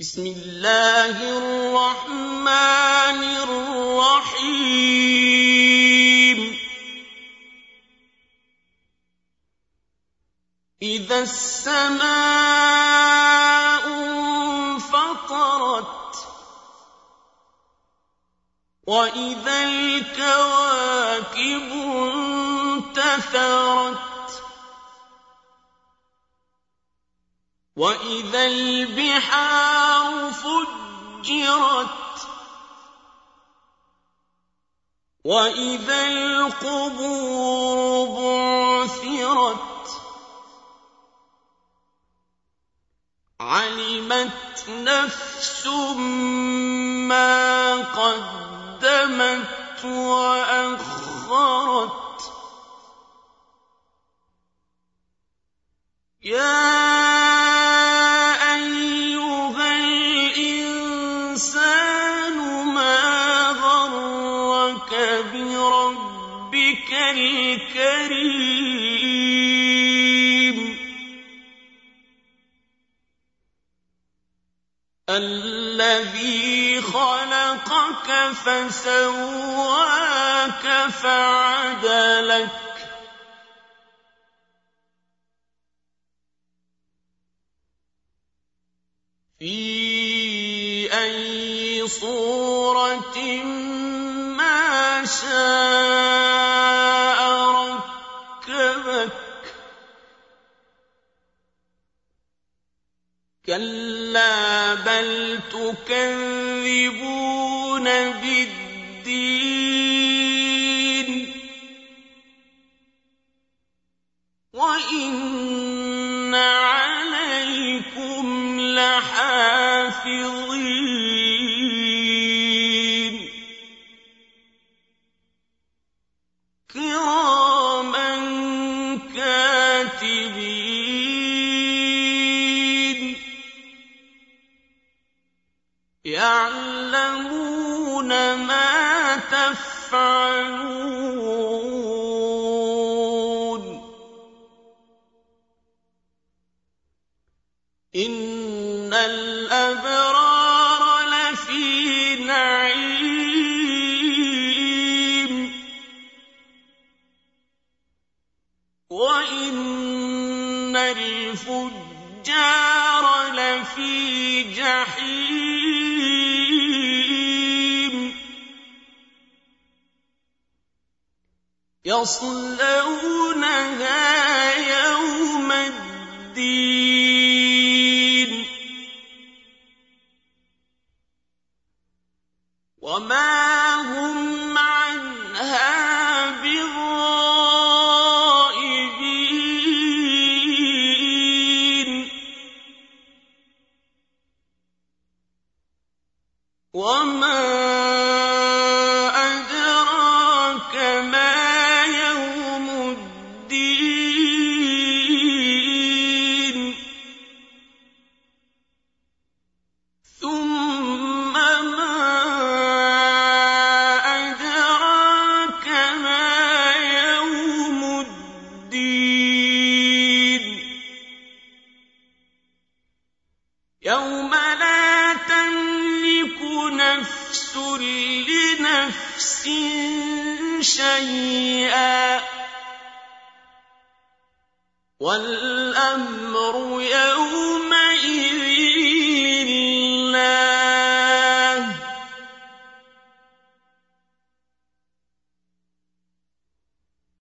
بسم الله الرحمن الرحيم. إذا السماء انفطرت وإذا الكواكب انتثرت وإذا البحار فجرت وإذا القبور بعثرت علمت نفس ما قدمت وأخرت يا الكريم الذي خلقك فسواك فعدلك في أي صورة شاء ركبك. كلا بل تكذبون بالدين. وإن عليكم لحافظين. يعلمون ما تفعلون. إن الأبرار لفي نعيم. وإن الفجار لفي جحيم. يصلونها يوم الدين. وما هم عنها بغائبين. وما يوم لا تملك نفس لنفس شيئا. والأمر يوم